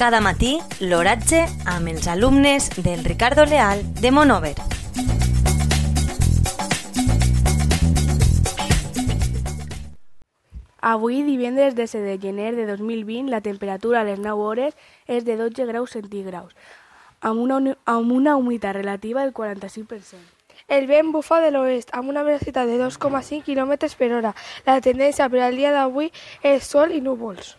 Cada matí, l'oratge amb els alumnes del Ricardo Leal de Monover. Avui, divendres 17 de gener de 2020, la temperatura a les 9 hores és de 12 graus centígraus, amb una, amb una humitat relativa del 45%. El vent bufa de l'oest amb una velocitat de 2,5 km per hora. La tendència per al dia d'avui és sol i núvols.